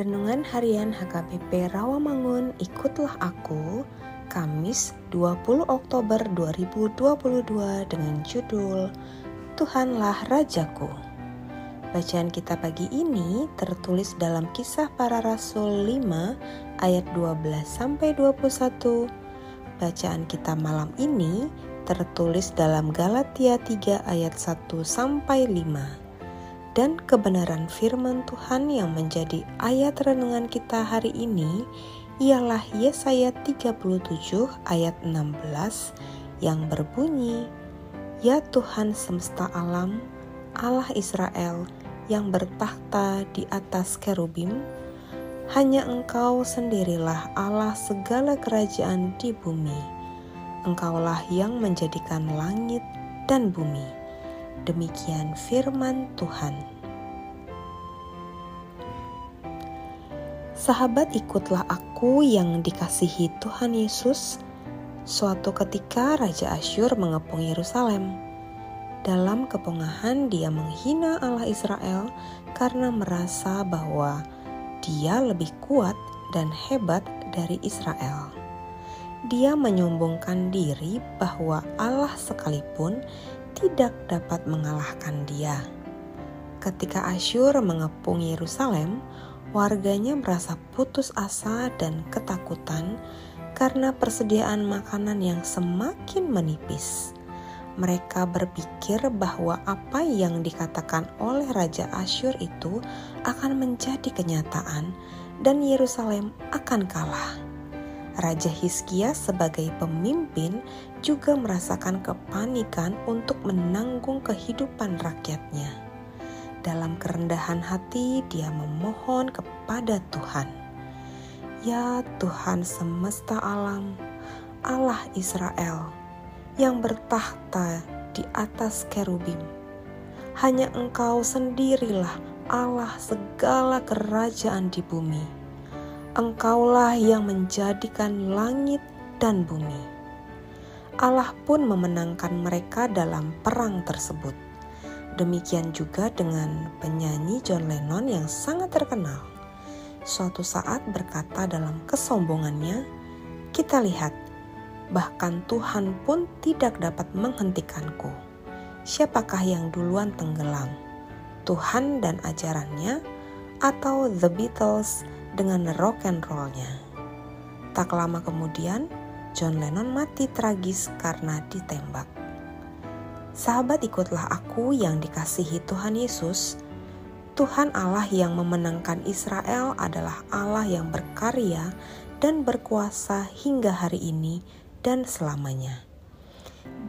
Renungan Harian HKBP Rawamangun Ikutlah Aku Kamis 20 Oktober 2022 dengan judul Tuhanlah Rajaku. Bacaan kita pagi ini tertulis dalam kisah para rasul 5 ayat 12 sampai 21 Bacaan kita malam ini tertulis dalam Galatia 3 ayat 1 sampai 5 dan kebenaran firman Tuhan yang menjadi ayat renungan kita hari ini ialah Yesaya 37 ayat 16 yang berbunyi, Ya Tuhan semesta alam, Allah Israel yang bertakhta di atas kerubim, hanya Engkau sendirilah Allah segala kerajaan di bumi. Engkaulah yang menjadikan langit dan bumi Demikian firman Tuhan. Sahabat, ikutlah aku yang dikasihi Tuhan Yesus. Suatu ketika Raja Asyur mengepung Yerusalem. Dalam kepungahan, dia menghina Allah Israel karena merasa bahwa dia lebih kuat dan hebat dari Israel. Dia menyombongkan diri bahwa Allah sekalipun tidak dapat mengalahkan dia. Ketika Asyur mengepung Yerusalem, warganya merasa putus asa dan ketakutan karena persediaan makanan yang semakin menipis. Mereka berpikir bahwa apa yang dikatakan oleh Raja Asyur itu akan menjadi kenyataan, dan Yerusalem akan kalah. Raja Hizkia sebagai pemimpin juga merasakan kepanikan untuk menanggung kehidupan rakyatnya. Dalam kerendahan hati, dia memohon kepada Tuhan, "Ya Tuhan semesta alam, Allah Israel yang bertahta di atas kerubim, hanya Engkau sendirilah Allah segala kerajaan di bumi." Engkaulah yang menjadikan langit dan bumi. Allah pun memenangkan mereka dalam perang tersebut. Demikian juga dengan penyanyi John Lennon yang sangat terkenal. Suatu saat berkata dalam kesombongannya, "Kita lihat, bahkan Tuhan pun tidak dapat menghentikanku. Siapakah yang duluan tenggelam, Tuhan dan ajarannya, atau The Beatles?" Dengan rock and rollnya. Tak lama kemudian, John Lennon mati tragis karena ditembak. Sahabat ikutlah aku yang dikasihi Tuhan Yesus. Tuhan Allah yang memenangkan Israel adalah Allah yang berkarya dan berkuasa hingga hari ini dan selamanya.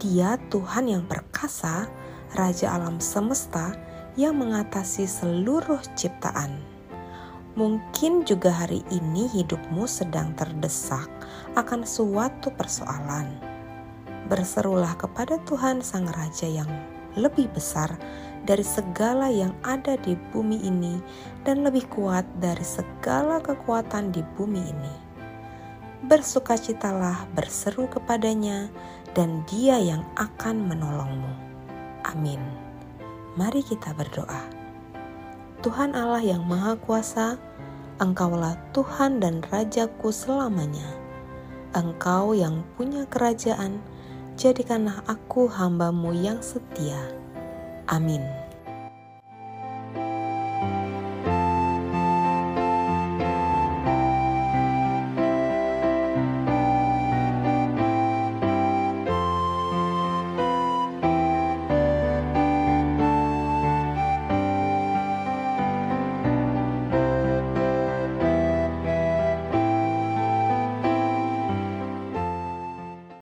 Dia Tuhan yang perkasa, Raja alam semesta yang mengatasi seluruh ciptaan. Mungkin juga hari ini hidupmu sedang terdesak akan suatu persoalan. Berserulah kepada Tuhan Sang Raja yang lebih besar dari segala yang ada di bumi ini dan lebih kuat dari segala kekuatan di bumi ini. Bersukacitalah berseru kepadanya dan dia yang akan menolongmu. Amin. Mari kita berdoa. Tuhan Allah yang Maha Kuasa, Engkaulah Tuhan dan Rajaku selamanya. Engkau yang punya kerajaan, jadikanlah aku hambamu yang setia. Amin.